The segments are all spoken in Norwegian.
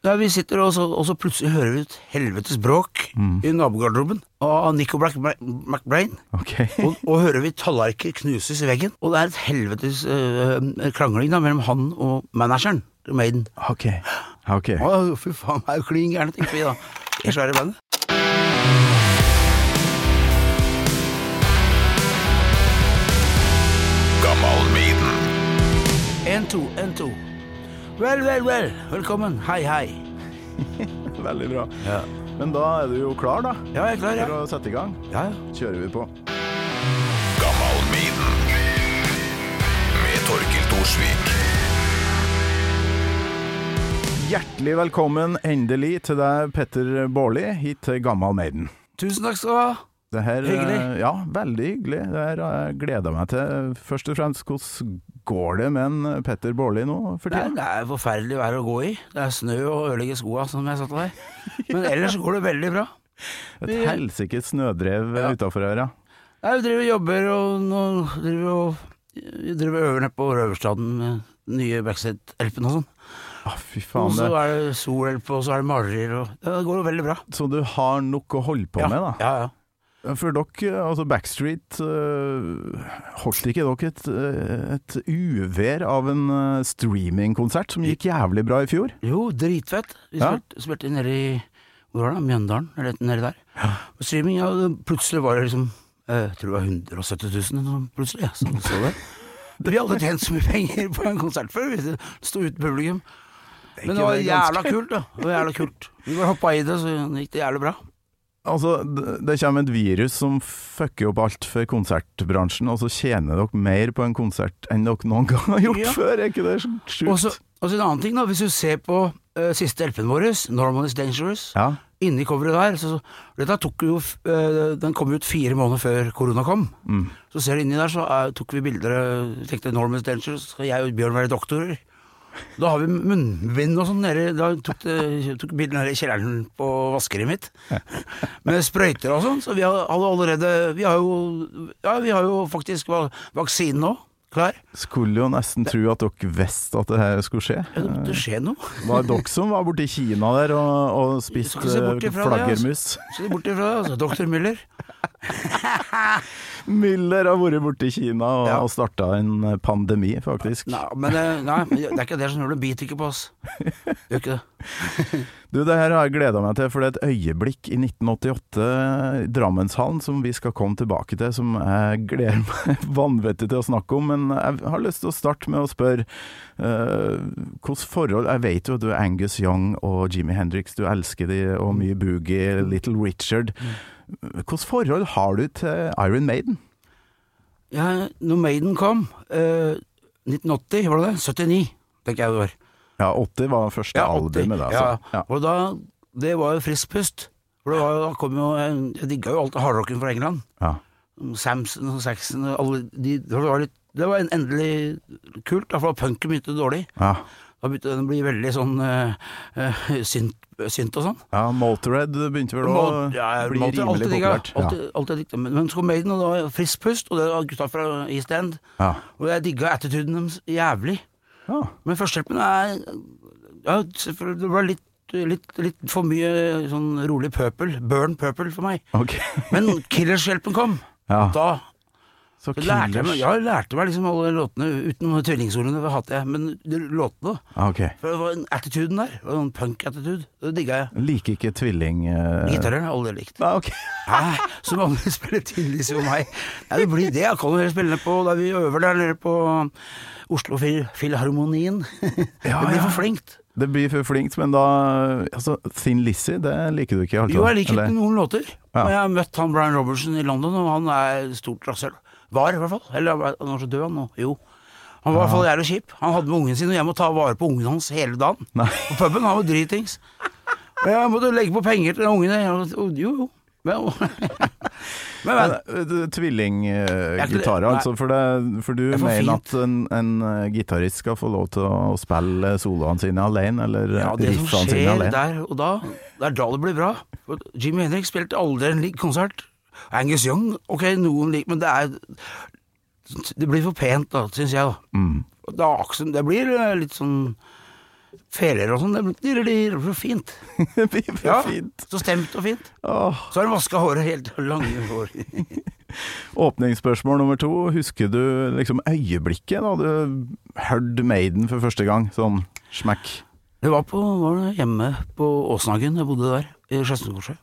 Ja, vi sitter og så, og så plutselig hører vi et helvetes bråk i nabogarderoben av Nico Black McBrain. Ok. Og, og hører vi tallerkener knuses i veggen. Og det er et helvetes øh, krangling da mellom han og manageren til Maiden. Ok. Ok. Å, fy faen, det er jo klin gærne, tenker vi da. I svære bandet. Gammal Maiden. En, to, en, to. Vel, vel, vel. Velkommen. Hei, hei. Veldig bra. Ja, Men da er du jo klar, da? ja jeg er klar, ja. For å sette i gang? Ja, ja. Kjører vi på. Med Torkil Torsvik. Hjertelig velkommen endelig til deg, Petter Baarli, hit til Gammal Maiden. Tusen takk skal du ha. Det her, Hyggelig. eh, Ja, veldig hyggelig. Det her har jeg gleda meg til. Først og fremst, hvordan går det med en Petter Baarli nå for tida? det er forferdelig vær å gå i. Det er snø og ødelegger skoa, som jeg sa til deg. Men ellers går det veldig bra. Et helsikes snødrev Ja. utafor her, ja. Nei, Vi driver og jobber, og nå driver vi og vi driver øver nede på Røverstaden med nye Backstreet-LP-en og sånn. Ah, fy Og så er det sol-LP, og så er det malerier, og det går jo veldig bra. Så du har nok å holde på ja. med, da? Ja, ja. For dere, altså Backstreet, øh, holdt ikke dere et, øh, et uvær av en streamingkonsert som gikk jævlig bra i fjor? Jo, dritfett. Vi Ja. spilte, spilte nede i Hvor var det? Mjøndalen? Eller nedi der. Og streaming, ja, plutselig var det liksom eh, Jeg tror det var 170 000 plutselig, ja, sånn så det. Vi hadde tjent så mye penger på en konsert før, vi sto uten publikum. Men det var jævla kult, da. Det var jævla kult. Vi bare hoppa i det, så gikk det jævlig bra. Altså, det, kommer et virus som fucker opp alt for konsertbransjen, og så tjener dere mer på en konsert enn dere noen gang har gjort Ja. før, er ikke det så sjukt? og så en annen ting, da. Hvis du ser på uh, siste LP-en vår, 'Normal is Dangerous', Ja. inni coveret der så, Dette tok jo eh, Den kom ut fire måneder før korona kom. Mm. Så ser du inni der, så uh, tok vi bilder og Tenkte Normal is Dangerous, skal jeg og Bjørn være doktorer? Da har vi munnbind og sånn nede Da tok, det, tok bilen nede i kjelleren på vaskeriet mitt. Med sprøyter og sånn. Så vi har, allerede Vi har jo Ja, vi har jo faktisk va- vaksinen nå. Klar. Skulle jo nesten tro at dere visste at det her skulle skje. Ja, det, det skjer noe. Var det dere som var borte i Kina der og, og spiste skal se bort ifra det, altså. bort ifra det, altså. Doktor Müller. Müller har vært borte i Kina og, Ja. og starta en pandemi, faktisk. Nei, men det, nei, det er ikke det som gjør det. Biter ikke på oss. Gjør ikke det. Du, det her har jeg gleda meg til, for det er et øyeblikk i 1988 i Drammenshallen som vi skal komme tilbake til, som jeg gleder meg vanvittig til å snakke om. Men jeg har lyst til å starte med å spørre uh, hvordan forhold Jeg vet jo at du er Angus Young og Jimmy Hendrix, du elsker de, og mye Boogie, Little Richard. Hvilket forhold har du til Iron Maiden? Ja, når Maiden kom, eh, 1980, var det det? 79, tenker jeg det var. Ja, 80 var første Ja, 80. albumet, da. Altså. Ja, Ja. og da, det var jo frisk pust. For det var, da kom jo, jeg, digga jo alt hardrocken fra England. Ja. Samson og Saxon og alle de, det var litt, det var en- endelig kult, Iallfall punken begynte dårlig. Ja. Da begynte den å bli veldig sånn uh, synt, synt og sånn. ja, Motorhead begynte vel å ja, bli Motorhead, rimelig alltid populært. Ja. Alltid, alltid digga. Men, men så kom Maiden, og det var frisk pust, og det var gutta fra East End. Ja. Og jeg digga attituden deres jævlig. Ja. Men førstehjelpen er Ja, det var litt, litt, litt for mye sånn rolig purple. Burn purple for meg. Okay. Men Killers-hjelpen kom. Ja. Da Så lærte jeg, meg, ja, jeg lærte meg liksom alle låtene uten tvillingsordene, det hater jeg. Men låtene, Okay. For det var en attituden der. Det var en punk-attitude. Det digga jeg. Liker ikke tvilling... Uh... Gitarer har jeg aldri likt. Ja, ok. Hæ? Så mange spiller Tillys jo meg. Nei, det blir det. Jeg kan jo spille på der vi øver der nede på Oslo Fil Filharmonien. Ja, det blir for flinkt. Det blir for flinkt, men da altså, Thin Lizzie, det liker du ikke? Altså, Jo, jeg liker ikke noen låter. Ja. Og jeg har møtt han Brian Robertson i London, og han er stort rasshøl. Var, i hvert fall. Eller han var så død, han nå. Jo. Han var i hvert fall jævlig kjip. Han hadde med ungen sin, og jeg må ta vare på ungen hans hele dagen. Nei. På puben. Han var dritings. Og jeg måtte legge på penger til den ungen. Jo, jo. Men, men, men ikke det- altså. For, det, for du er mener fint. at en, en eh, gitarist skal få lov til å spille soloene sine alene, eller Ja, det som skjer der og da, det er da det blir bra. Jimmy Henrik spilte aldri en konsert. Angus Young, ok, noen lik, men det er Det blir for pent, da, syns jeg. da. Mm. Det, det blir eh, litt sånn feler og sånn. Det blir, blir fint. Det blir for Ja, fint. så stemt og fint. Åh. Så har du vaska håret helt lange hår. Åpningsspørsmål nummer to. Husker du liksom øyeblikket da du hørte Maiden for første gang? Sånn smekk. Det var, på, var det hjemme på Åsnagen, jeg bodde der, i Skedsmokorset.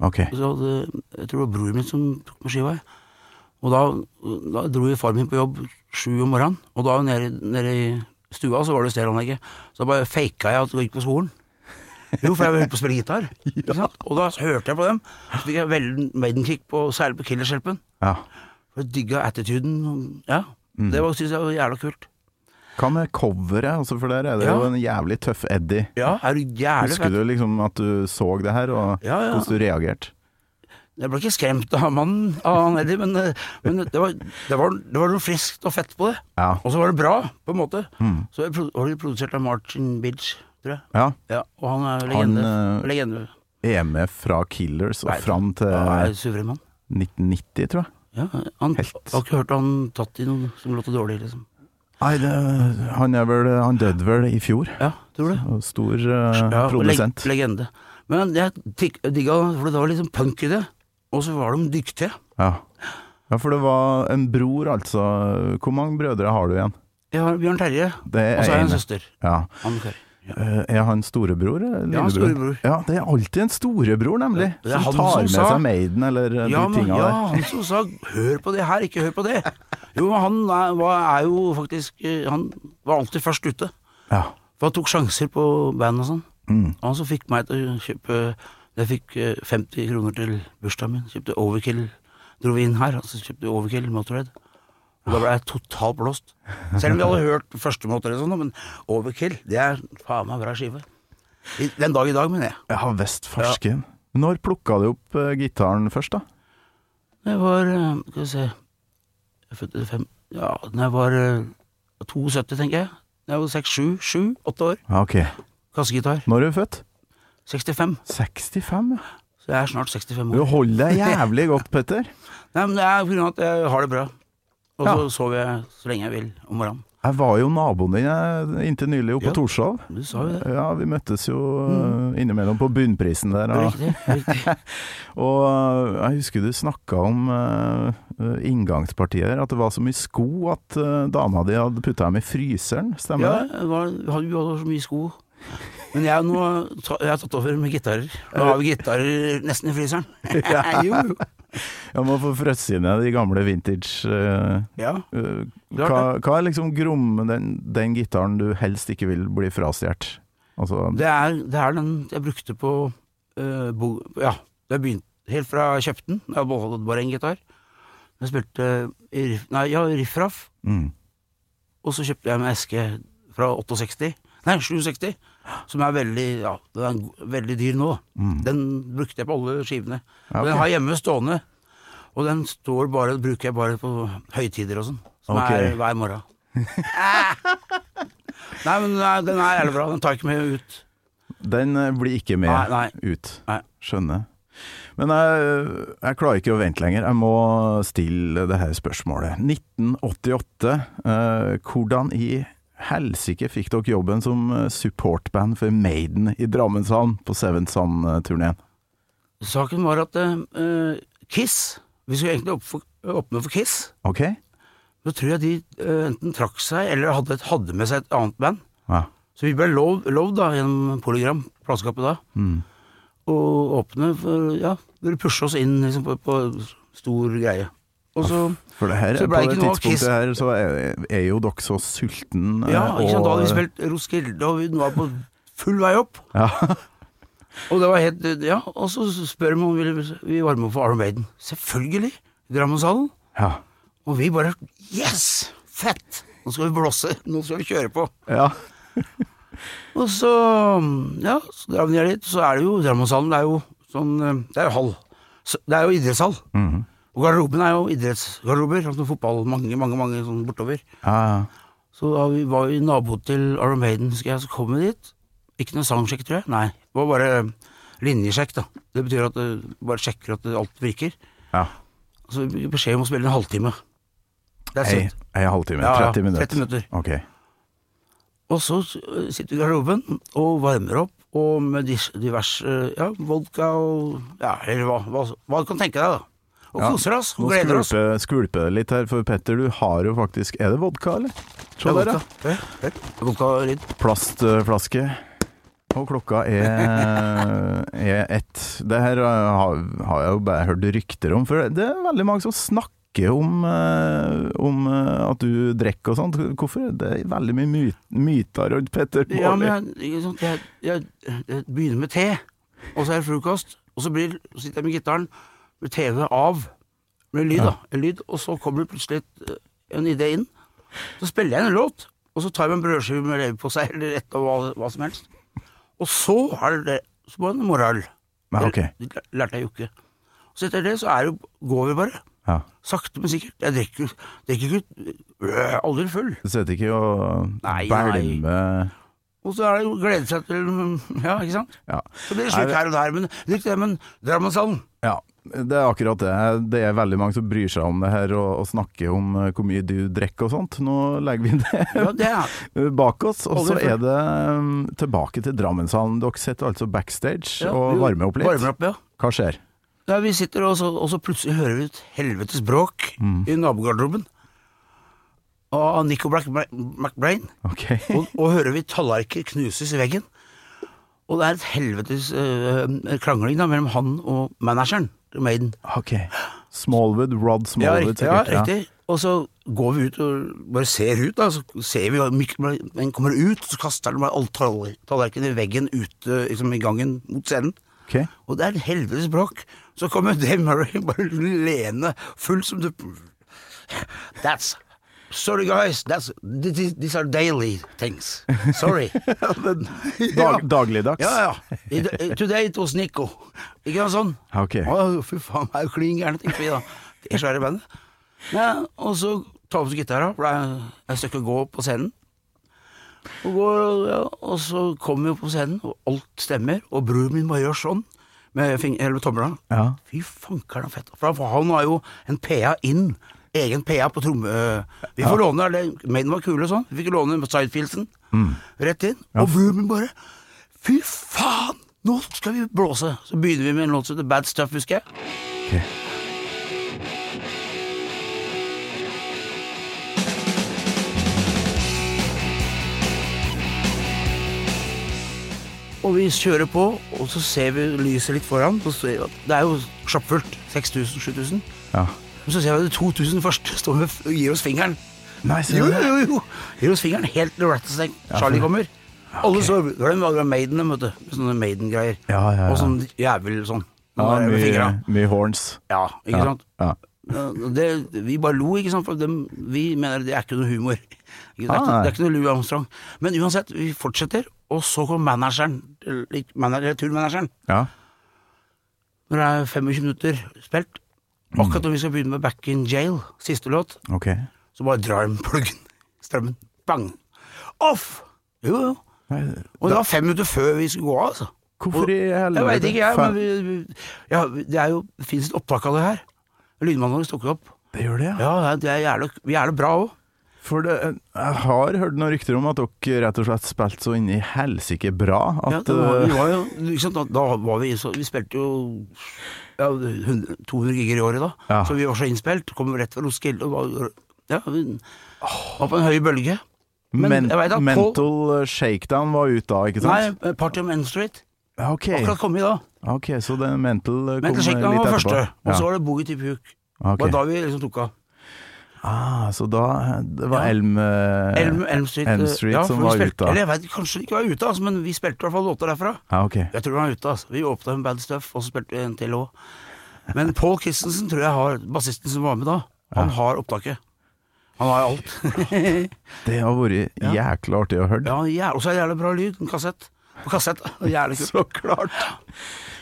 Ok. Så hadde, jeg tror det var broren min som tok med skiva. Og da, da dro jo far min på jobb sju om morgenen, og da nede, nede i stua så var det stereoanlegget. Så da bare faka jeg at jeg gikk på skolen. Jo, for jeg holdt på å spille gitar. Sant? Og da hørte jeg på dem. Så fikk jeg Maiden-kick, på, særlig på Killerskjelpen. Ja. For jeg digga attituden. Ja, det var- synes jeg var jævla kult. Hva med coveret? Altså, for der er det Ja. jo en jævlig tøff Eddie. Ja, er du jævlig Husker du liksom at du så det her, og Ja, ja. hvordan du reagerte? Jeg ble ikke skremt av mannen, av han Eddie, men, eh, men det, var, det, var, det var noe friskt og fett på det. Ja. Og så var det bra, på en måte. Mm. Så jeg pro- var det produsert av Martin Bidge, tror jeg. ja. Ja, og han er legende. Han, uh, legende. Er med fra Killers og Nei, fram til er suveren mann. 1990, tror jeg. Ja, han Helt. har ikke hørt han tatt i noe som låter dårlig, liksom. Nei, det, han er vel Han døde vel i fjor. Ja, tror det. Stor uh, Ja, produsent. Leg legende. Men jeg digga for det var liksom punk i det. Og så var de dyktige. Ja. ja, for det var en bror, altså. Hvor mange brødre har du igjen? Jeg har Bjørn Terje, og så har jeg en søster. Ja. Anne Ja. Eh, Er han storebror Ja, er lillebror? storebror. Ja, det er alltid en storebror, nemlig. Som tar som med sa- seg Maiden eller eh, Ja, de tinga ja, der. han som sa 'hør på det her, ikke hør på det'. Jo, han er, var, jo faktisk eh, Han var alltid først ute. Ja. For han tok sjanser på band og sånn. Mm. Han som fikk meg til å kjøpe Jeg fikk eh, 50 kroner til bursdagen min. Kjøpte Overkill. Dro vi inn her, og så kjøpte jeg Overkill Motorhead. Og da ble jeg totalt blåst. Selv om vi hadde hørt første Motorhead sånn, men Overkill, det er faen meg bra skive. Den dag i dag, mener jeg. Ja, Vestfarsken. Når plukka du opp uh, gitaren først, da? Det var eh, Skal vi se Jeg fem Ja, da jeg var eh, 72, tenker jeg. Da jeg var seks, sju, sju, åtte år. Ja, Ok. Kassegitar. Når er du født? 65. 65, ja. Så jeg er snart 65 Du år. holder deg jævlig godt, Petter. Nei, men det er på grunn av at jeg har det bra. Og så Ja. sover jeg så lenge jeg vil om morgenen. Jeg var jo naboen din inntil nylig oppe Ja. på Torshov. Du sa jo det. Ja, vi møttes jo mm. innimellom på bunnprisen der. Og, Riktig. riktig. og eh, jeg husker du snakka om uh, inngangspartiet der, at det var så mye sko at uh, dama di hadde putta dem i fryseren. Stemmer Ja, det? Ja, hun hadde så mye sko. Men jeg, nå, jeg har tatt over med gitarer. Nå har vi gitarer nesten i fryseren. jo, jo. Jeg må få frøsse inn de gamle vintage eh, Ja. eh, hva, hva er liksom grom den, den gitaren du helst ikke vil bli frastjålet? Altså, Det det er den jeg brukte på uh, bo, Ja, det begynte helt fra jeg kjøpte den. Jeg hadde bare- én gitar. Jeg spilte riff, nei, ja, riffraff, mm. og så kjøpte jeg med eske fra 68, nei 67, som er veldig ja, den er veldig dyr nå. Mm. Den brukte jeg på alle skivene. Ja, Og. Den har hjemme stående, og den står bare, bruker jeg bare på høytider og sånn, som okay. er hver morgen. nei, men den er jævlig bra. Den tar ikke med ut. Den eh, blir ikke med Nei, nei. ut. Nei. Skjønner. Men jeg, jeg klarer ikke å vente lenger. Jeg må stille det her spørsmålet. 1988. Eh, hvordan i helsike fikk dere jobben som eh, supportband for Maiden i Drammenshallen på Seven Sand-turneen? Saken var at uh, Kiss Vi skulle egentlig opp for, åpne for Kiss. Ok? Så tror jeg de uh, enten trakk seg, eller hadde, hadde med seg et annet band. Ja. Så vi ble lovd lov da, gjennom Polygram, plateselskapet da, Mm. å åpne for Ja, dere pushe oss inn liksom, på, på stor greie. Og så For det her, på det tidspunktet her, så er, er jo dere så sulten eh, Ja, ikke sant, da hadde vi spilt Roskilde, og vi var på full vei opp. Ja. Og det var helt Ja, og så spør de om vi vil varme opp for Arm Maiden. Selvfølgelig! Drammenshallen. ja. Og vi bare Yes! Fett! Nå skal vi blåse. Nå skal vi kjøre på. ja. Og så Ja, så drar vi ned dit. Så er det jo Drammenshallen. Det er jo sånn eh, Det er jo hall. Det er jo idrettshall. Mhm. Og garderoben er jo idrettsgarderober. Sånn som fotball. Mange, mange mange sånn bortover. ja. Så da vi var vi nabo til Iron Maiden, husker jeg. Så kom vi dit. Ikke noe sangsjekk, tror jeg. Nei. Det var bare linjesjekk, da. Det betyr at du bare sjekker at alt virker. ja. Så vi fikk beskjed om å spille en halvtime. Det er it. ei halvtime. Ja, ja, 30 minutter. 30 minutter. Ok. Og så eh, sitter vi i garderoben og varmer opp, og med diverse ja, vodka og Ja, eller hva, hva, hva du kan tenke deg, da. Og koser oss og gleder oss. Nå skvulper det litt her, for Petter, du har jo faktisk Er det vodka, eller? Se der, ja. vodka. Vodka-lyd. Plastflaske. Og klokka er, er ett. Det her har, har jeg jo bare hørt rykter om, for det er veldig mange som snakker om, eh, om eh, at du drikker og sånt. Hvorfor? Det er veldig mye my myter rundt Petter Ja, men jeg, jeg, jeg, jeg begynner med te, og så er det frokost, og så blir, så sitter jeg med gitaren TV av, med lyd, da, en lyd, og så kommer det plutselig en idé inn. Så spiller jeg en låt, og så tar jeg meg en brødskive med leverpostei eller et og hva, hva som helst. Og så er det så var det en moral. Ja, okay. Det lærte jeg jo ikke. Så etter det så er det, går vi bare. Ja. Sakte, men sikkert. Jeg drikker drikker ikke øh, aldri full. Du setter ikke og bælme Og så er det jo glede seg til Ja, ikke sant? ja. Så blir det slutt her og der, men ikke men Drammenshallen ja, det er akkurat det. Det er veldig mange som bryr seg om det her og, og snakker om eh, hvor mye du drikker og sånt. Nå legger vi det Ja, det bak oss. Og så er det um, tilbake til Drammenshallen. Dere sitter altså backstage ja, og varmer opp litt. Varmer opp, ja. Hva skjer? ja vi sitter, og så, og så plutselig hører vi et helvetes bråk Mm. i nabogarderoben. Av Nico Black McBrain. Okay. Og, og hører vi tallerkener knuses i veggen. Og det er et helvetes øh, krangling da, mellom han og manageren. Maiden. ok. Smallwood, Rod Ja, Smallwood, riktig. Ja, riktig. Og så går vi ut og bare ser ut, da. Så ser vi Mikkel kommer ut, så kaster han bare alle tallerkenene i veggen ute liksom, i gangen mot scenen. Ok. Og det er et helvetes bråk. Så kommer Dave Murray bare lene, full som du That's Sorry guys, that's, these are daily things. Sorry. Dag, dagligdags? Ja, ja. I- Today it was Nico. Ikke noe sånn? Ja, ok. Å, fy faen, det er klin gærne, tenkte vi da. Det er svære bandet. Ja, og så tar vi oss gitara, for det er et stykke å gå på scenen. Og, går, ja, og så kommer vi opp på scenen, og alt stemmer, og broren min bare gjør sånn, med, fing- eller med tomla. Ja. Fy fankeren, fett. For han har jo en PA inn. Egen PA på tromme... Vi får låne, eller Maiden var kule og sånn. Vi fikk låne Sidefieldsen rett inn. Og vroomen bare Fy faen! Nå skal vi blåse! Så begynner vi med en låt som heter Bad Stuff, husker jeg. Ok. Og vi kjører på, og så ser vi lyset litt foran. Det er jo sjappfullt. 6000-7000. Ja. Men så ser vi at det er 2000 først står med, og gir oss fingeren. Nei, Jo, jo, jo! Gir oss fingeren helt til Rattlesnake. Charlie kommer. Alle så Glem alle Maiden, vet du. Sånne Maiden-greier. Ja, ja, ja. Og sånn jævel sånn. Ja, med mye, mye horns. Ja, ikke Ja, sant? ja. Det, vi bare lo, ikke sant, for dem, vi mener det er ikke noe humor. Det, er Ah, ikke, det er ikke noe Louis Armstrong. Men uansett, vi fortsetter, og så kom manageren, turmanageren. Ja. Når det er 25 minutter spilt. Akkurat når vi skal begynne med Back in Jail, siste låt, okay. så bare drar de pluggen, strømmen, bang, off! Jo, jo. Og det var fem minutter før vi skulle gå av, altså. Hvorfor i helvete? Jeg veit ikke, jeg, men vi, ja, det er jo, det finnes et opptak av det her. Lydmannen vår tok opp. Det gjør det, ja. Ja, det er jævlig, vi er det bra òg. For det, jeg har hørt noen rykter om at dere rett og slett spilte så inn i helsike bra at Ja, det var, vi eh, var jo, sant, da, da var vi så, Vi spilte jo ja, 200 giger i året da, Ja. så vi var så innspilt. Kom rett fra Roskilde og var, ja, var på en høy bølge. Men men, jeg vet at Paul- Mental shakedown var ut da, ikke sant? Nei, Party on N Street. Okay. ok. Akkurat kommet da. ok, så det mental kom Mental Shakedown var første, og så var det Boogie to Puke. ok. Det var da vi liksom tok av. Ah, så da Det var Ja. Elm, eh, Elm, Elm Street, Elm eh, Street ja, som var spilte, ute. Eller jeg vet kanskje det ikke var ute, altså, men vi spilte i hvert fall låter derfra. Ja, okay. Jeg tror de var ute, altså. Vi åpna med Bad Stuff, og så spilte vi en til òg. Men Paul Christensen tror jeg har Bassisten som var med da, han har opptaket. Han har alt. Det har vært jækla artig å høre. ja, Og så er det jævlig bra lyd. En kassett. På kassett. Jævlig kult. Så klart.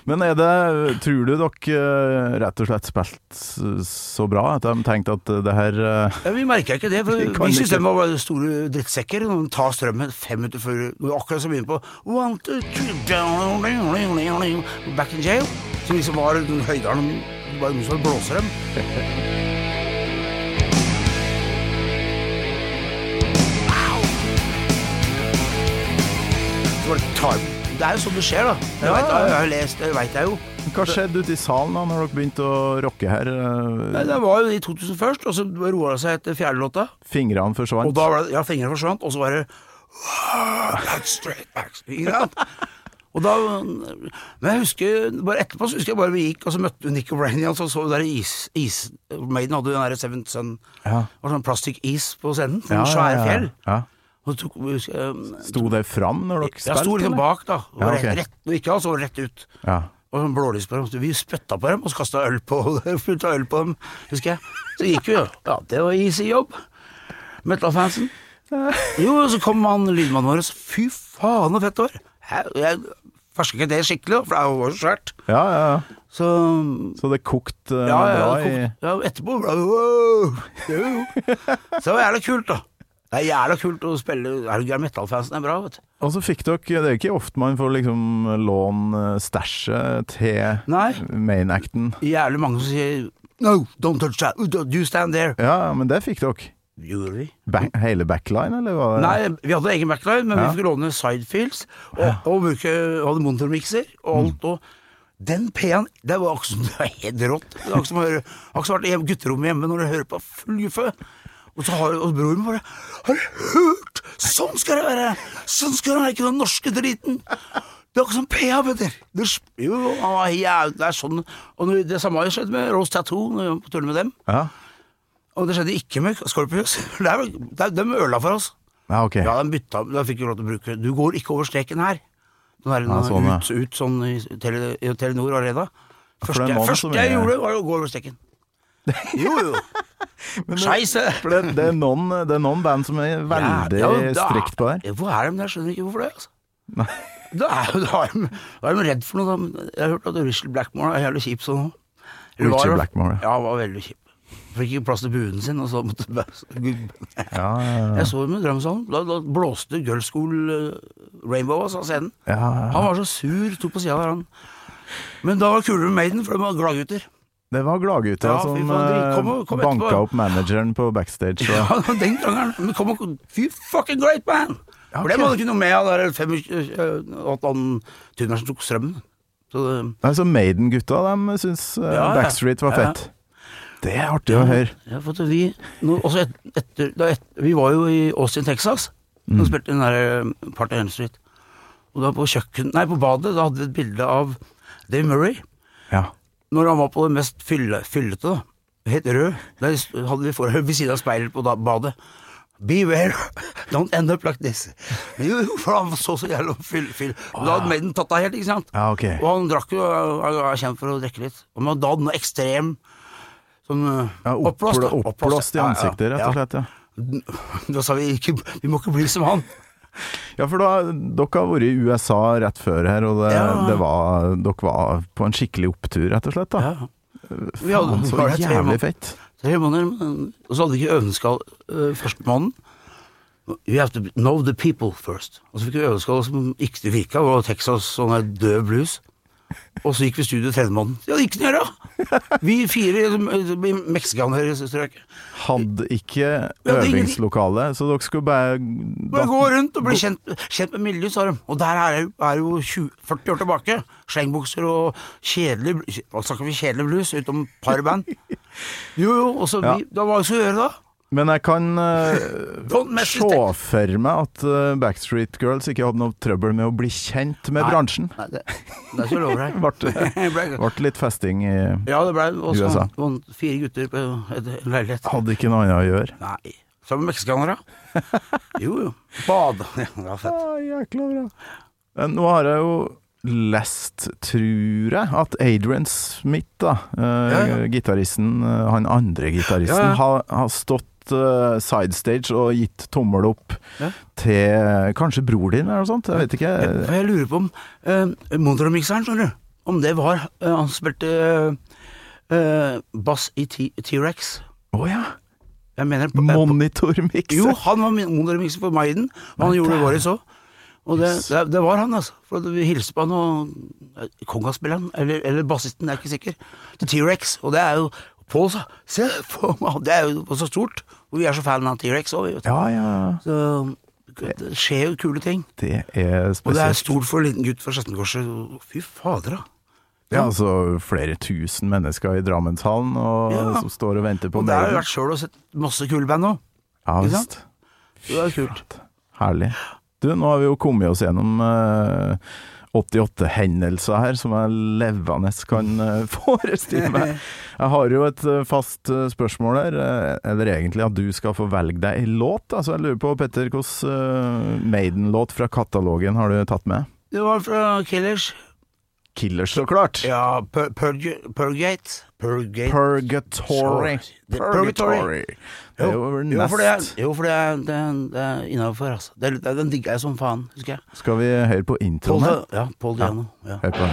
Men er det Tror du dere eh, rett og slett spilte så bra at de tenkte at det her eh, Ja, vi merka ikke det, for Vi vi syntes de var bare store drittsekker. Når de tar strømmen fem minutter før akkurat skal begynner på One, two, three, down, Back in jail. Som liksom var den høydalen Bare noen som blåser dem. tar Det er jo sånn det skjer, da. Det Ja, vet, jeg, jeg har lest, det veit jeg jo. Hva skjedde ute i salen da når dere begynte å rocke her? Nei, Det var jo i 2000 først, og så roa det seg etter fjerde låta. Fingrene Og forsvant? da var det, ja, fingrene forsvant, og så var det That's straight back. Og da, men jeg husker, bare etterpå så husker jeg bare vi gikk, og så møtte vi Nico O'Brien, og så så vi der is, is Maiden hadde jo den der Seventh Sun, Ja. sånn plastikk-is på scenen, sånn Ja, svære fjell. Ja. ja. Tok, husker Sto det fram når dere jeg Ja, sto liksom bak, da. Og Ja, okay. rett, ikke altså så rett ut. Ja. Og sånn blålys på dem. Vi spytta på dem og kasta øl øl på dem, husker jeg. Så gikk vi jo. Ja, det var easy jobb. Metal-fansen. Jo, og så kom han lydmannen vår, og så fy faen så fett var. Hæ? Jeg ferska ikke det skikkelig, for det var jo svært. ja, ja, ja. Så Så det kokte uh, ja, ja, bra i ja, etterpå ble det wow. Så det var jævla kult, da. Det er jævla kult å spille Er du gæren, metal-fansen er bra, vet du. Og så fikk dere Det er ikke ofte man får liksom låne stæsjet til main-acten. Jævlig mange som sier No, don't touch that. You stand there. Ja, men det fikk dere. Gjorde vi? Back, hele backline, eller var det Nei, vi hadde egen backline, men Ja. vi fikk låne sidefields, og, og bruke, hadde monitormikser og Mm. alt. Og den P-en, det var akkurat som det var helt rått. Det var akkurat som å høre Akkurat være i gutterommet hjemme når du hører på guffe. Og så har og broren bare Har du hørt? Sånn skal det være! Sånn skal det være, ikke den norske driten! Det er akkurat som PA, Petter. Det, jo, det er sånn Og det samme har jo skjedd med Rose Tattoo, når vi var på turné med dem. Ja, Og det skjedde ikke med Scorpions. De ødela for oss. ja ok. Ja, de bytta de fikk jo lov til å bruke Du går ikke over streken her. Den der, Ja, sånn, ut, ut sånn i, tele, i Telenor Arena. Første, første jeg gjorde, var å gå over streken. Jo, jo. Scheisse. For det, det, er noen, det er noen band som er veldig Ja, ja, strikt på det. Ja, Hvor er de? Jeg skjønner ikke hvorfor det. altså Nei. Da er, da er, de, da er de redd for noe. Da. Jeg har hørt at Richard Blackmore er jævlig kjip sånn. Var Richard? Blackmore, ja. Var veldig kjip. Fikk ikke plass til buen sin, og så måtte Ja, ja. Jeg så dem i Drømmesalen. Da, da blåste Girl School eh, Rainbow altså, av scenen. ja, ja. Han var så sur, tok på sida der, han. Men da var det kulere med Maiden, for de var gladgutter. Det var gladgutta Ja, som eh, Kom kom banka opp manageren på backstage. Så. Ja, den gangen. Men kom og Fy fucking great man! Ja, For det var det ikke noe med av der 25 eh, at han tunneren som tok strømmen. Så det, altså Maiden-gutta de syns eh, Ja. Backstreet var fett. Det er artig å høre. Vi, også et, etter, et, vi var jo i Austin, Texas, Mm. og spilte den der eh, Party Hen Street. Og da på kjøkken, nei, på badet da hadde vi et bilde av Dave Murray. Ja. Når han var på det mest fylle, fyllete, da. Helt rød. Der hadde vi forhøyd ved siden av speilet på da, badet. Beware, don't end up like this. Jo, for han så så jævla fyll... fyll. Da hadde Maiden tatt av helt, ikke sant? ja, ok. Og han drakk jo, han er kjent for å drikke litt. Og men da hadde han noe ekstrem sånn eh, Ja, oppblåst. Oppblåst i ansiktet, rett og slett. Ja. Da sa vi ikke Vi må ikke bli som han. Ja, for da, dere har vært i USA rett før her, og det, Ja. det var, dere var på en skikkelig opptur, rett og slett. da. Ja. Faen, vi så var jævlig fett. Tre måneder, og så hadde vi ikke øvelseskall uh, første måneden. We have to know the people first. Og så fikk vi øvelseskall som ikke virka, og Texas sånn her død blues. Og så gikk vi studio tredje måneden. Ja, det gikk den gjøre! Vi fire i meksikanere i strøket. Hadde ikke øvingslokale, så dere skulle bare Bare gå rundt og bli kjent, kjent med miljøet, sa de. Og der er jo, er jo 20, 40 år tilbake. Slengbukser og kjedelig Hva snakker vi kjedelig blues, utom par band? Jo, jo, og så Ja. vi, var det så å gjøre, da. Men jeg kan uh, se for meg at uh, Backstreet Girls ikke hadde noe trøbbel med å bli kjent med Nei. bransjen. Nei, det, det er ikke lov her. Ble, ble litt festing i Ja, det ble også USA. det fire gutter på en leilighet. Hadde ikke noe annet å gjøre. Nei. Sammen med meksikanere. Jo, jo. Bad. Ja, fett. Ah, jækla bra. Eh, Nå har jeg jo lest, tror jeg, at Adrian Smith, da, eh, Ja, ja. gitaristen, eh, han andre gitaristen, ja. har, har stått eh, sidestage og gitt tommel opp Ja. til kanskje bror din, eller noe sånt? Jeg vet ikke. Jeg, jeg lurer på om uh, Montromikseren, skjønner du, om det var uh, Han spilte uh, bass i T-Rex. Å ja. Jeg mener på, eh, på, Monitormikser. Jo, han var monitormikser på Maiden, og han gjorde det der. så òg. Og det, det, det var han, altså. For vi hilste på han og eh, Kongaspilleren, eller, eller bassisten, jeg er ikke sikker. Til T-Rex. Og det er jo Pål sa Se! Det er jo så stort. Og vi er så fan av T-Rex òg, vet du. Ja, ja. Så Det skjer jo kule ting. Det er Og det er stort for en liten gutt fra Skjettenkorset. Fy fader, da. Ja, altså flere tusen mennesker i Drammenshallen og, Ja. som står og venter på Og der har jeg vært sjøl og sett masse kule band òg. Ja, visst. Det er kult. Herlig. Du, nå har vi jo kommet oss gjennom eh, 88 hendelser her, som jeg levende kan eh, forestille meg. Jeg har jo et eh, fast eh, spørsmål her, eller egentlig at du skal få velge deg en låt. Altså, jeg lurer på, Petter, hvilken Maiden-låt fra katalogen har du tatt med? Det var fra Killers. Killers, så klart. Ja, Pur Purge Purgate. Purgate. Purgatory. Purgatory. Purgatory. Jo Jo, for det jo, for det er, det er, det er innafor, altså. Det det den digger jeg som faen, husker jeg. Skal vi høre på introen her? Ja, Paul Diano. Ja. Hør på den.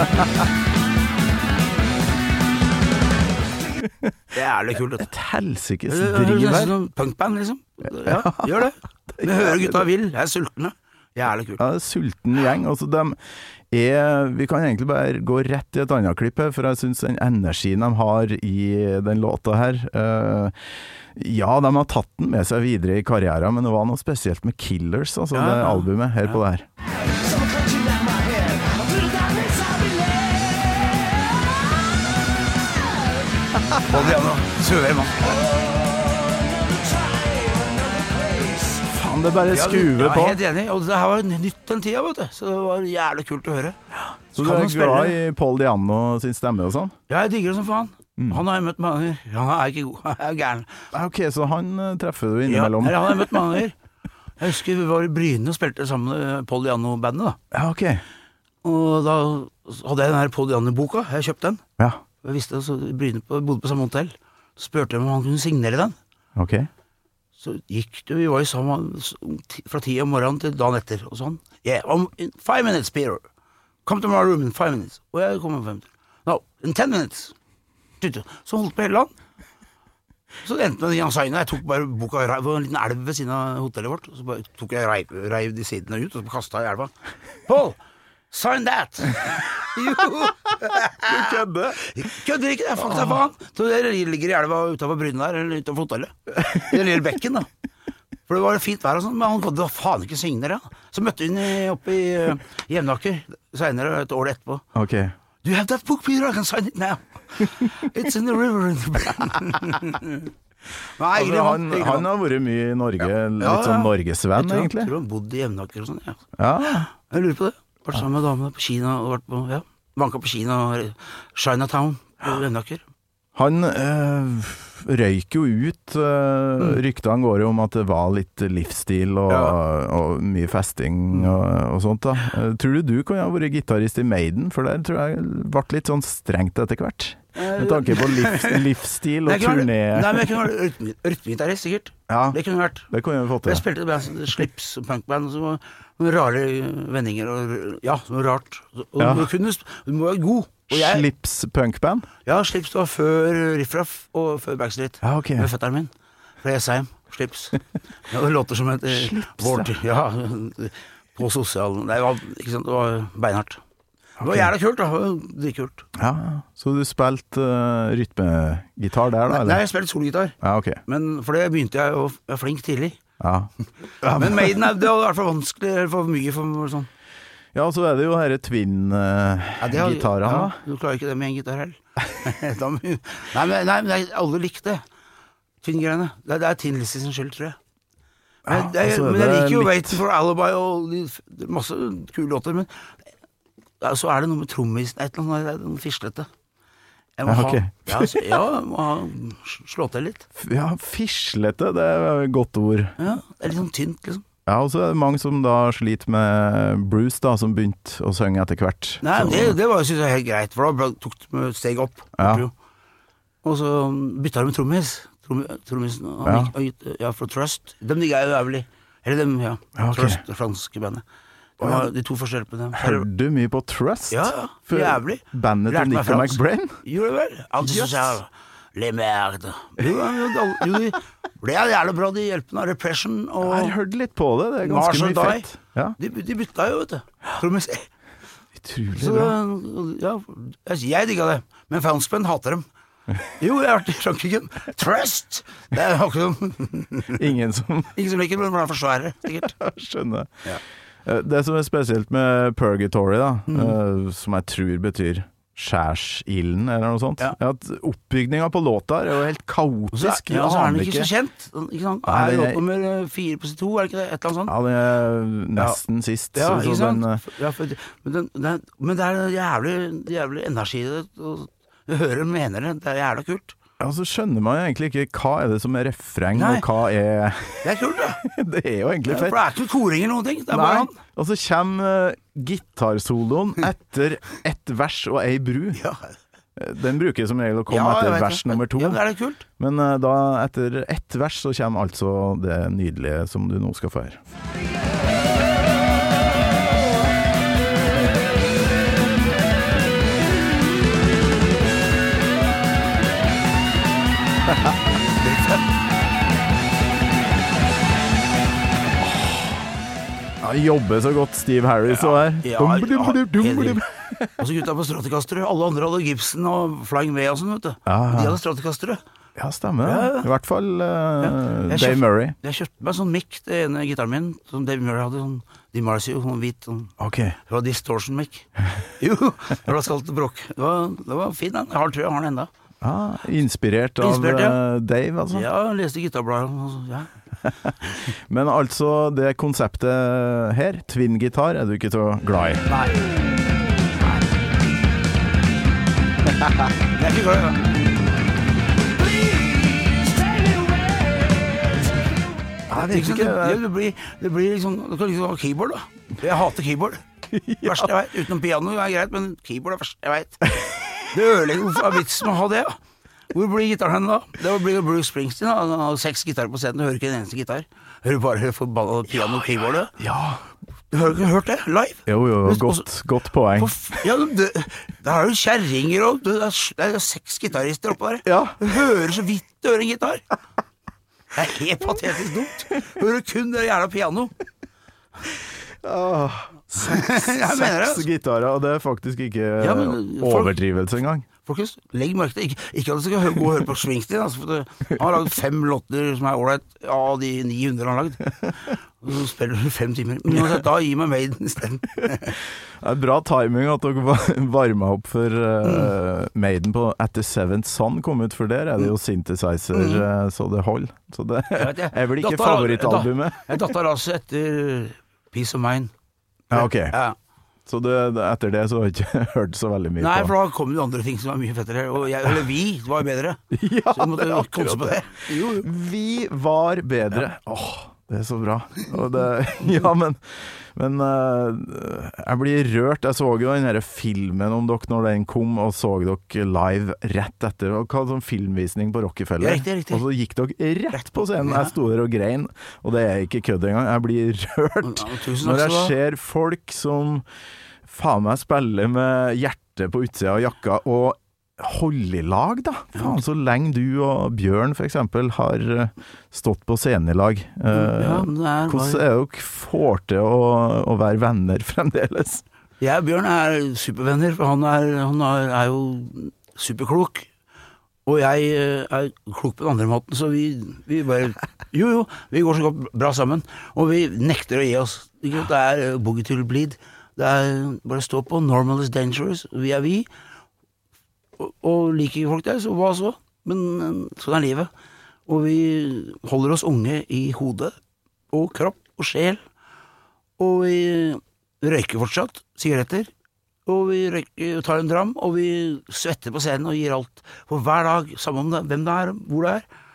Det er jævlig kult. Et helsikes Det høres driv nesten her. punkband, liksom. Ja, gjør det. Vi hører gutta vil. Jeg er sultne. Jævlig kult. Ja, sulten gjeng. Altså, de er Vi kan egentlig bare gå rett i et annet klipp her, for jeg syns den energien de har i den låta her uh, Ja, de har tatt den med seg videre i karrieren, men det var noe spesielt med Killers, altså Ja, det albumet, albumet. ja. på det her. Paul Diano. Suver, mann. Faen, det bare Ja, på. jeg er helt enig. Og det her var nytt den tida, vet du. Så det var jævlig kult å høre. Så du kan er man spille- glad i Paul Diano sin stemme og sånn? Ja, jeg digger det som faen. Mm. Han har jeg møtt mange ganger. Han er ikke god, han er gæren. Ja, Ok, så han eh, treffer du Ja, innimellom? eller han har jeg møtt mange ganger. Jeg husker vi var i Bryne og spilte sammen med Paul Diano-bandet. da Ja, ok. Og da hadde jeg den her Paul Diano-boka. Jeg kjøpte den. Ja, Jeg visste det, så Bryne på, bodde på samme hotell. Så spurte jeg om han kunne signere den. ok. Så gikk det, vi var jo sammen fra ti om morgenen til dagen etter, og sånn. Yeah, I'm in five minutes, Peter. Come to my room in five minutes. Og jeg kom om fem minutter. No, in ten minutes. Så holdt på hele land. Så det endte med Jan Saina. Jeg tok bare boka. Det var en liten elv ved siden av hotellet vårt. Så bare tok jeg reiv, reiv de sidene ut, og så kasta jeg i elva. Paul! Sign that! jo! Du kødder? Kødder ikke, det er fakta, faen. Det ligger i elva utafor Bryne der, eller utafor hotellet. I den lille bekken, da. For det var fint vær og sånn, men han hadde faen ikke signere. Så møtte hun oppe i uh, Jevnaker seinere, et år etterpå. Ok. Do you have that book, Peter? I can sign it now. It's in the river. Nei, Altså, han, han har vært mye i Norge, Ja, litt sånn ja. norgesvenn, egentlig. Jeg tror han bodde i Jevnaker og sånn. Ja. Ja. Jeg lurer på det. Vært sammen med damene på Kina og vært på ja, banka på Kina og Chinatown på Jevnaker. Han øh, røyk jo ut. øh, Ryktene går jo om at det var litt livsstil og, Ja. og mye festing og, og sånt. da. Eh, Tror du du kunne ha vært gitarist i Maiden? For der tror jeg ble litt sånn strengt etter hvert. Med tanke på livs, livsstil og turné. Nei, men jeg kunne vært rytme- rytmegitarist, sikkert. Ja, Det kunne jeg vært. det kunne vi fått Jeg spilte i band Slips og punkband, og var noen rare vendinger og Ja, noe rart. Og Ja. du, kunne, du må være god. Jeg, Slips punkband? ja, Slips var før Riff Raff og før Backstreet. Ja, okay. Med fetteren min. Fra Jessheim. Slips. Ja, det låter som et eh, vårt, ja. På sosialen Det var, ikke sant, det var beinhardt. Det var jævla kult, da. Dritkult. Ja, Så du spilte uh, rytmegitar der, da? Nei, jeg spilte solgitar. Ja, okay. Men for det begynte jeg å være flink tidlig. Ja. Men Maiden er, det i hvert fall vanskelig, eller for mye for. Sånn. ja, så er det jo disse Ja, det har- twin-gitarene, ja. Du klarer ikke det med en gitar heller. Nei, men, nei, men alle likte det. Tynn-greiene. Det, det er Tin Lizzie sin skyld, tror jeg. Men, Ja, det og er men jeg liker jo litt- Waiting for Alibi og masse kule låter, men så er det noe med trommisen Et eller annet fislete. Jeg må Ja, ha, ok. ja, så, ja, må ha, slå til litt. Ja, fislete, det er et godt ord. Ja, det er litt sånn tynt, liksom. Ja, og så er det mange som da sliter med Bruce, da, som begynte å synge etter hvert. Nei, Så- det, det var, synes jeg, helt greit, for da tok de et steg opp. Ja. Og så bytta de med trommis. Trom, trommisen Ja. ja, fra Trust. De digga jeg jævlig. Eller dem, ja. Ja, okay. Trust, det franske bandet. Det var de to første LP-ene. Hørte du mye på Trust? Ja, ja. For Jævlig. Bandet til Nico. McBrain? Gjorde det vel? Antisosial. Le merde. Jo, jo, jo, jo, jævlig bra, de hjelpene Repression og Jeg har hørt litt på det, det er ganske mye fett. Ja. de, de bytta jo, vet du. Utrolig Så, bra. ja, jeg, jeg digga det, men fanspenn hater dem. Jo, jeg har vært i Frankrike. Trust! Det er akkurat Ingen som Ingen som liker det, men de er for svære, sikkert. skjønner. Ja. Eh, Det som er spesielt med Purgatory, da, Mm. som jeg tror betyr skjærsilden, eller noe sånt, Ja. er at oppbygninga på låta er jo helt kaotisk. ja, så er den ikke så kjent. Ikke sant? Nei, Er det er- nummer fire på to, er det ikke det? Et eller annet sånt? Ja, det er nesten sist. Ja, ikke sant? den, eh, ja, for, men, den, den, men det er jævlig, jævlig energi i det. Du hører mener det. Det er jævla kult. Ja, så skjønner man egentlig ikke hva er det som er refreng, Nei. og hva er Det er kult, da. Det er jo egentlig for fett. det er ikke koring eller noen ting. Det er bare han. Og så kommer uh, gitarsoloen etter ett vers og ei bru. Ja, Den bruker som regel å komme Ja, etter vers det. nummer to. Ja, er det kult? Men uh, da, etter ett vers, så kommer altså det nydelige som du nå skal få høre. Ja, jobber så godt Steve Harris og der. Ja, Dum, dum. Og så gutta på Straticastere. Alle andre hadde Gibson og Flying V og sånn, vet du. Ja. De hadde Straticastere. Ja, stemmer det. Ja, ja. I hvert fall uh, ja. Dave kjøpt- Murray. Jeg kjøpte meg sånn mic, det ene gitaren min, som Dave Murray hadde. Sånn DiMarzio, sånn hvit. Sånn, Okay. det var distortion mic. Jo, det var skalt bråk. Det var, det var fin, den. Jeg har, tror jeg har den ennå. Ah, inspirert av Inspirert, ja. eh, Dave, altså. Ja, jeg leste gitarbladet. Altså. Ja. Men altså, det konseptet her, twin-gitar, er du ikke så glad i? Nei. Jeg er ikke glad i det. Jeg Det, vet ikke. det, det, blir, det blir liksom Du kan liksom ha keyboard, da. Jeg hater keyboard. Verste jeg veit. Utenom piano er greit, men keyboard er verste jeg veit. Det ødelegger Hvorfor er vitsen med å ha det? Hvor blir gitaren hen da? Det blir Bruce Springsteen. da. Han har seks gitarer på scenen, du hører ikke en eneste gitar. Hører bare forbanna piano og keyboardet. Ja. Du har ikke hørt det live? Jo, jo, godt, også- godt poeng. For Ja, det, der er jo kjerringer og Det er, det er seks gitarister oppå der. Ja. Du hører så vidt du hører en gitar. Det er helt patetisk dumt. Du hører kun det jævla piano. Åh, Seks gitarer, og det er faktisk ikke Ja, men folk- overdrivelse engang. Folkens, legg merke til Ikke, ikke at du skal gå og høre på Springsteen. Altså, for han har lagd fem låter som er ålreit av de 900 han har lagd. Og så spiller du fem timer. Men uansett, da gir meg Maiden isteden. Det er bra timing at dere va- varma opp for eh, Maiden på At The Seventh Sun kom ut, for der er det jo synthesizer mm. så det holder. Så det er vel ikke favorittalbumet. Jeg datta raset etter Peace of Mind. Ja, ok. Ja. Så det, det, etter det så har jeg ikke hørt så veldig mye Nei, på. for da kom det andre ting som var mye fettere. Og jeg, eller vi var bedre. Ja, Så vi måtte det konse på det. Jo, jo. Vi var bedre. Åh, det er så bra. Det, ja, men, men eh, jeg blir rørt. Jeg så jo den her filmen om dere når den kom, og så dere live rett etter. Og hva sånn filmvisning på Rockefeller. Riktig, riktig. Og så gikk dere rett på scenen. Jeg sto der og grein, og det er ikke kødd engang. Jeg blir rørt når jeg ser folk som faen meg spiller med hjertet på utsida av jakka, og holde i lag, da. Faen, så lenge du og Bjørn f.eks. har eh, stått på scenen i lag. Eh, Ja, er hvordan er det dere får til å, å være venner fremdeles? Jeg og Bjørn er supervenner, for han er, han er, er jo superklok. Og jeg eh, er klok på den andre måten, så vi, vi bare Jo, jo, vi går så godt bra sammen. Og vi nekter å gi oss. Det er boogie to bleed. Det er bare stå på. Normal is dangerous. Vi er vi. Og, og liker folk det, så hva så? Men men sånn er livet. Og vi holder oss unge i hodet og kropp og sjel. Og vi røyker fortsatt sigaretter. Og vi røyker, tar en dram, og vi svetter på scenen og gir alt. For hver dag, samme om det, hvem det er, hvor det er,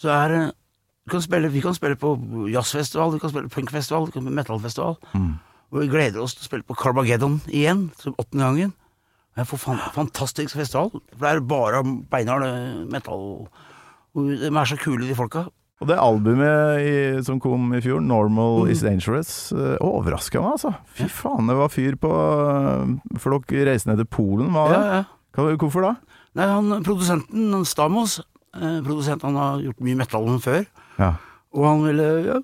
så er det vi kan, spille, vi kan spille på jazzfestival, vi kan spille punkfestival, vi kan spille metalfestival. Og vi gleder oss til å spille på Carmageddon igjen, som åttende gangen. Det får for fan, fantastisk festival. For det er bare beinhard metall. metal. Og de er så kule, de folka. Og det albumet i, som kom i fjor, 'Normal Is Dangerous', uh, overraska meg, altså. Fy faen, det var fyr på Flokk For dere reiste ned til Polen, var det? Ja, ja. Hvorfor da? Nei, han produsenten, han Stamos, eh, produsent, han har gjort mye metal før. Ja. Og han ville ja,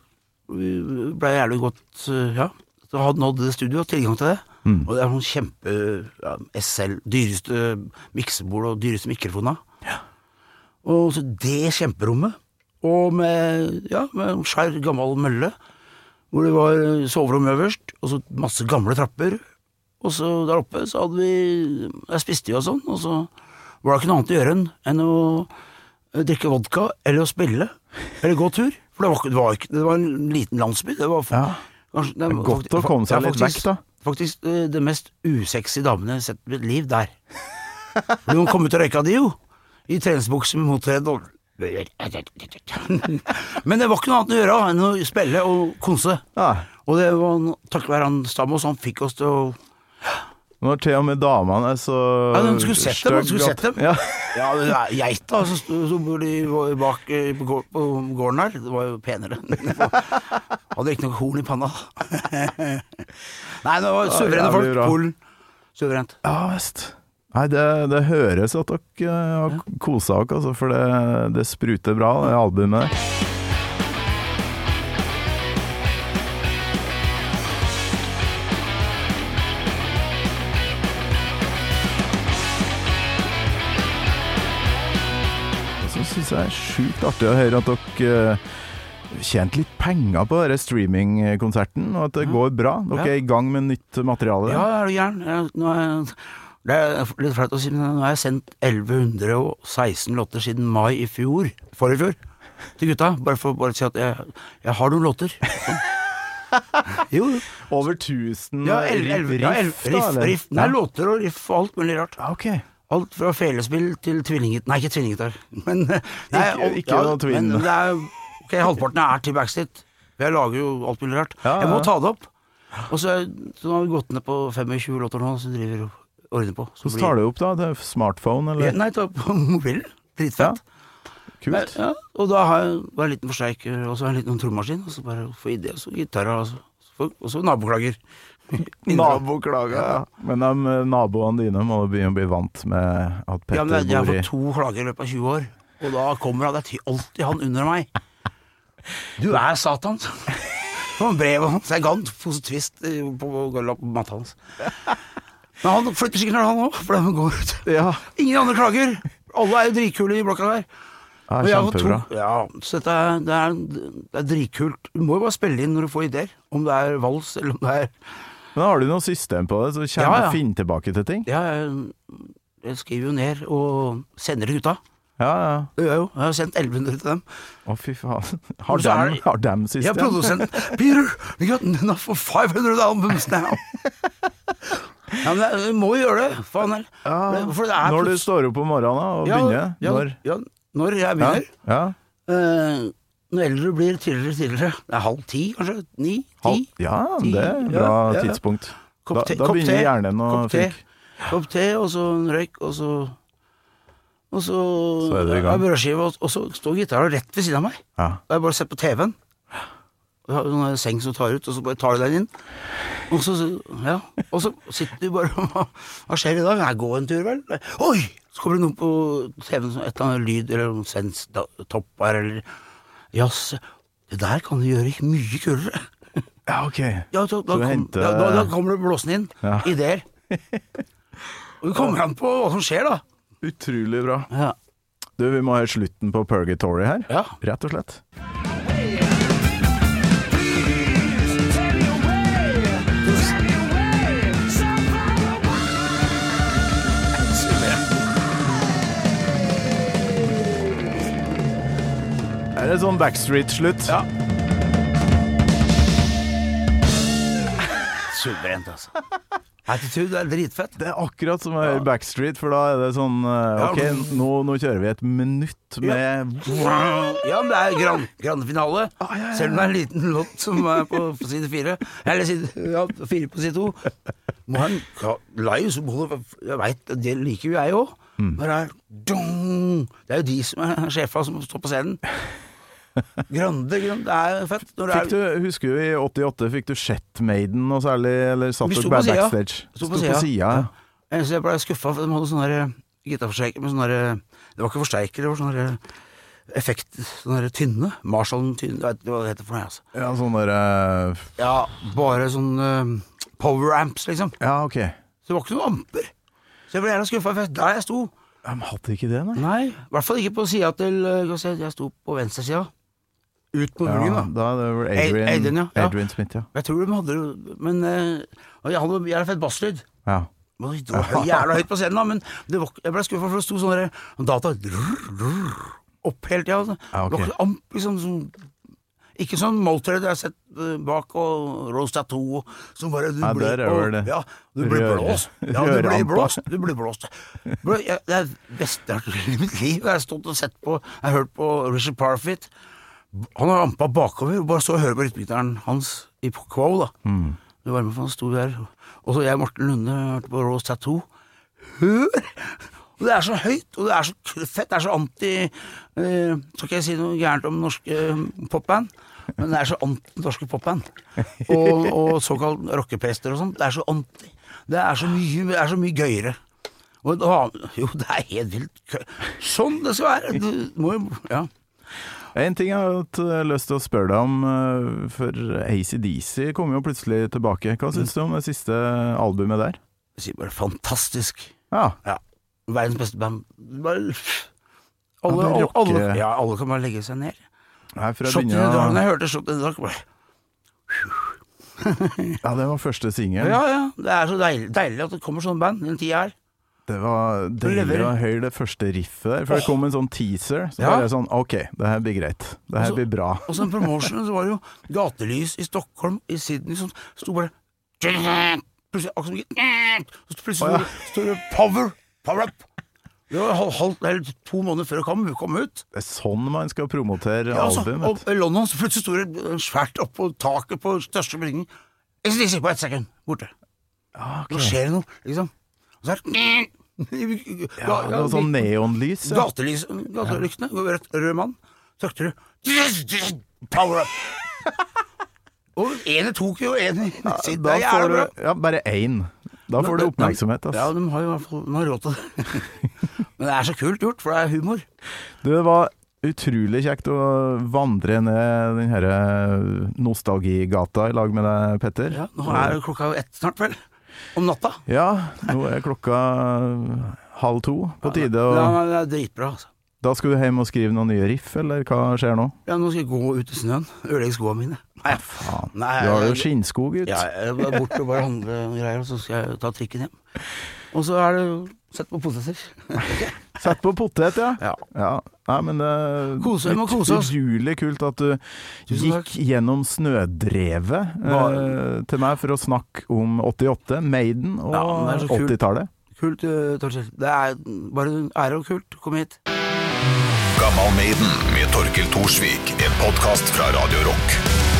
blei ble jævlig godt eh, Ja, så hadde nådd det studioet, tilgang til det. Og det er sånn kjempe ja, SL, dyreste miksebord og dyreste mikrofoner. Ja. Og så det kjemperommet, og med, ja, med en svær, gammel mølle, hvor det var soverom øverst, og så masse gamle trapper. Og så der oppe så hadde vi Jeg spiste jo og sånn, og så var det ikke noe annet å gjøre enn- å drikke vodka eller å spille. Eller gå tur. For det var, det var, ikke, det var en liten landsby. Det var Ja. Kanskje, det er Godt å komme seg litt vekk, da. Faktisk eh, det mest usexy damene jeg har sett i mitt liv der. Noen kom ut og røyka de jo, i treningsbukse med motorhead og Men det var ikke noe annet å gjøre enn å spille og konse. Ja. Og det var takket være han Stamos, han fikk oss til å Når til og med damene er så Ja, de skulle sett dem, de skulle sett dem. Ja. Ja, det er geita som som bor de bak på gården her. Det var jo penere. Hadde ikke noe horn i panna. Nei, det var suverene folk. Polen. Suverent. Ja visst. Nei, det, det høres at dere eh, har kosa dere, altså, for det, det spruter bra, det albumet det er sjukt artig å høre at dere eh, tjente litt penger på denne streamingkonserten, og at det går bra. Dere er i gang med nytt materiale. Ja, er du gæren? Det er litt flaut å si, men nå har jeg sendt 1116 låter siden mai i fjor. Forrige fjor. Til gutta. Bare for å si at jeg, jeg har noen låter. Jo, jo. Over 1000 Ja, riff, riff, riff, riff. Nei, låter og riff og alt mulig rart. Ja, ok. Alt fra felespill til tvillinggitar Nei, ikke tvillinggitar, men nei, Ikke- noe tvinn. Men det er Ok, halvparten er til backstreet. Jeg lager jo alt mulig rart. Ja, Jeg må ta det opp. Og så, så har vi gått ned på 25 låter nå, så driver og ordner på. Så Hvordan tar du opp da? Det er smartphone, eller? Nei, ta på mobilen. Dritfett. Ja. Kult. ja, og da har jeg bare en liten forsterker, og så har jeg en liten trommaskin, og så bare få idé, og så gitar, og så, og så naboklager. Naboklager, ja. Men de eh, naboene dine må begynne å bli vant med at Ja, Petter men jeg har fått to klager i løpet av 20 år, og da kommer han, det er alltid han under meg. Du er Satan. På brevet hans. Jeg ga han pose Twist eh, på, matta hans. Men han flytter sikkert han òg, for han går ut. Ja, Ingen andre klager. Alle er jo dritkule i blokka der. ja kjempebra. to- Ja, så dette er, det, er, det er dritkult. Du må jo bare spille inn når du får ideer. Om det er vals, eller om det er Men har du noe system på det, så kommer Ja, ja. finner tilbake til ting? Ja, jeg, jeg skriver jo ned og sender til gutta. Ja, ja. Det gjør jeg jo. Jeg har sendt 1100 til dem. Å, fy faen. Har dem, det- har dem Ja, system? produsent Peter, we got enough for 500 albums now. ja, men jeg, må jo gjøre det. Faen heller. Ja. Det Når du står opp om morgenen og ja, begynner? Ja, Når? Ja, når jeg Ja, begynner. ja. Når eldre du blir, tidligere tidligere. Det er halv ti, kanskje? Ni? Halv, Ti? ja, Ti, det er et bra ja, ja. tidspunkt. Da, te- da kopp begynner te, hjernen å funke. Kopp te, og så en røyk, og så Og så, Så er det i gang. Ja, brødskive, og, og så står gitaren rett ved siden av meg. Ja. Og jeg bare sett på TV-en. Jeg har en seng som tar ut, og så bare tar du den inn. Og så, ja, og så sitter du bare Hva skjer i dag? Jeg går en tur, vel? Oi! Så kommer det noe på TV-en, som et eller annet lyd, eller noen sens da- topper, eller jazz. Det der kan du gjøre mye kulere. ja, ok. Ja, da, da, kom, hente... da, da, da kommer det blåsende inn. Ja. Ideer. Og du kommer an på hva som skjer, da. Utrolig bra. Ja. Du, vi må ha slutten på Purgatory her. Ja. Rett og slett. Er det sånn Backstreet-slutt? Ja. Suverent, altså. Attitude er dritfett. Det er akkurat som å høre Backstreet, for da er det sånn eh, Ok, nå, nå kjører vi et minutt med Ja, men det er grand, grandfinale. Selv om det er en liten låt som er på, på side fire. Eller side ja, fire på side to. Må ha en ja, live som holder Jeg veit, det liker jo jeg òg. Mm. Men det dong, Det er jo de som er sjefa som står på scenen. Grande, grande, det er fett. Fikk du, Husker du i 88 fikk du sett Maiden noe særlig, eller satt du dere backstage? Sto på sida. Ja. ja. jeg, så jeg ble skuffa, for de hadde sånne der gitarforsterker med sånne Det var ikke forsterker, det var sånne effekt Sånne tynne. Marshall tynne, jeg vet ikke hva det heter for noe, altså. Ja, sånn der eh, Ja, bare sånn uh, power amps, liksom. Ja, ok. Så det var ikke noen amper. Så jeg ble gjerne skuffa, for der jeg sto Ja, men hadde ikke det, nei? Nei, i hvert fall ikke på sida til eh, jeg sto på venstresida. Ut på Ja, da. da det Adrian, Adrian, ja. Adrian Smith, ja. Jeg tror de hadde Men uh, jeg hadde jævla fett basslyd. ja. Det var jævla høyt på scenen, da, men det var, jeg ble skuffa, for det sto sånne der data opp hele tida. Altså. Ja, okay. Amp, liksom, sånn, ikke sånn Motorhead jeg har sett eh, bak, og Rose Tattoo som bare du Ja, blir, det. Ja, du blir blåst. Ja, du blir blåst. Du blir blåst. Det er beste jeg har hørt i mitt liv. Jeg har stått og sett på Jeg har hørt på Richard Parfit. Han har ampa bakover, og bare så og hører på rytmegitaren hans i Quo, da. Mm. Det varme for han sto der. Og så jeg og Morten Lunde hørte på Rose Tattoo. Hør! Og det er så høyt, og det er så fett. Det er så anti eh, Skal ikke jeg si noe gærent om norske eh, popband, men det er så anti norske popband. Og, og såkalt rockeprester og sånn. Det er så anti. Det er så mye, det er så mye gøyere. Og da, jo, det er helt vilt. Sånn det skal være. Du må jo Ja. En ting jeg har eh, lyst til å spørre deg om, eh, for ACDC kom jo plutselig tilbake. Hva syns du om det siste albumet der? Jeg sier bare fantastisk. Ja, Ja. Verdens beste band. Bare Ja, alle, alle, alle, ja, alle kan bare legge seg ned. Nei, Shot in the begynner dark. Når jeg hørte Shot in the dark, bare Ja, det var første singelen. Ja, ja. Det er så deilig, deilig at det kommer sånne band den tida her. Det var deilig å høre det første riffet der, for det kom en sånn teaser. Så Ja. var det sånn OK, det her blir greit. Det her blir bra. Og så en promotion, så var det jo gatelys i Stockholm, i Sydney, som sto bare Plutselig akkurat plutselig Å, ja. står det Power! Power up! Det var halv, halv, eller to måneder før det kom, kom ut. Det er sånn man skal promotere Ja, altså, album. og London så plutselig sto det svært oppå taket på største bygningen. ACDC på ett sekund, borte. Ja, ok. Nå skjer det noe, liksom. Og så er det Ja, var sånn neonlys. Ja. Gatelys, gatelyktene, rød, rød mann. Trykker du Power up! Og ene i Tokyo, en i Sydney. Da får du ja, bare én. Da får du oppmerksomhet. Ja, Altså. de har jo i hvert fall råd til det. Men det er så kult gjort, for det er humor. Du, det var utrolig kjekt å vandre ned den herre nostalgigata i lag med deg, Petter. Ja, nå er klokka ett snart, vel? Om natta. Ja, nå er klokka halv to. På tide å Ja, det er dritbra, altså. Da skal du hjem og skrive noen nye riff, eller hva skjer nå? Ja, nå skal jeg gå ut i snøen. Ødelegge skoene mine. Nei, Faen. Nei, Du har jo skinnsko, gutt. Ja, jeg er borte og bare handle greier, og så skal jeg ta trikken hjem. Og så er det Sett på poteter. Sett på potet, ja. Ja. ja. Nei, men det er Kose- må kose oss. utrolig kult at du gikk gjennom snødrevet eh, til meg for å snakke om 88, Maiden og Ja, men det er så kult. 80-tallet. Kult, uh, Torkjell. Det er bare ære og kult. Kom hit. Gammal Maiden med Torkel Thorsvik. En podkast fra Radio Rock.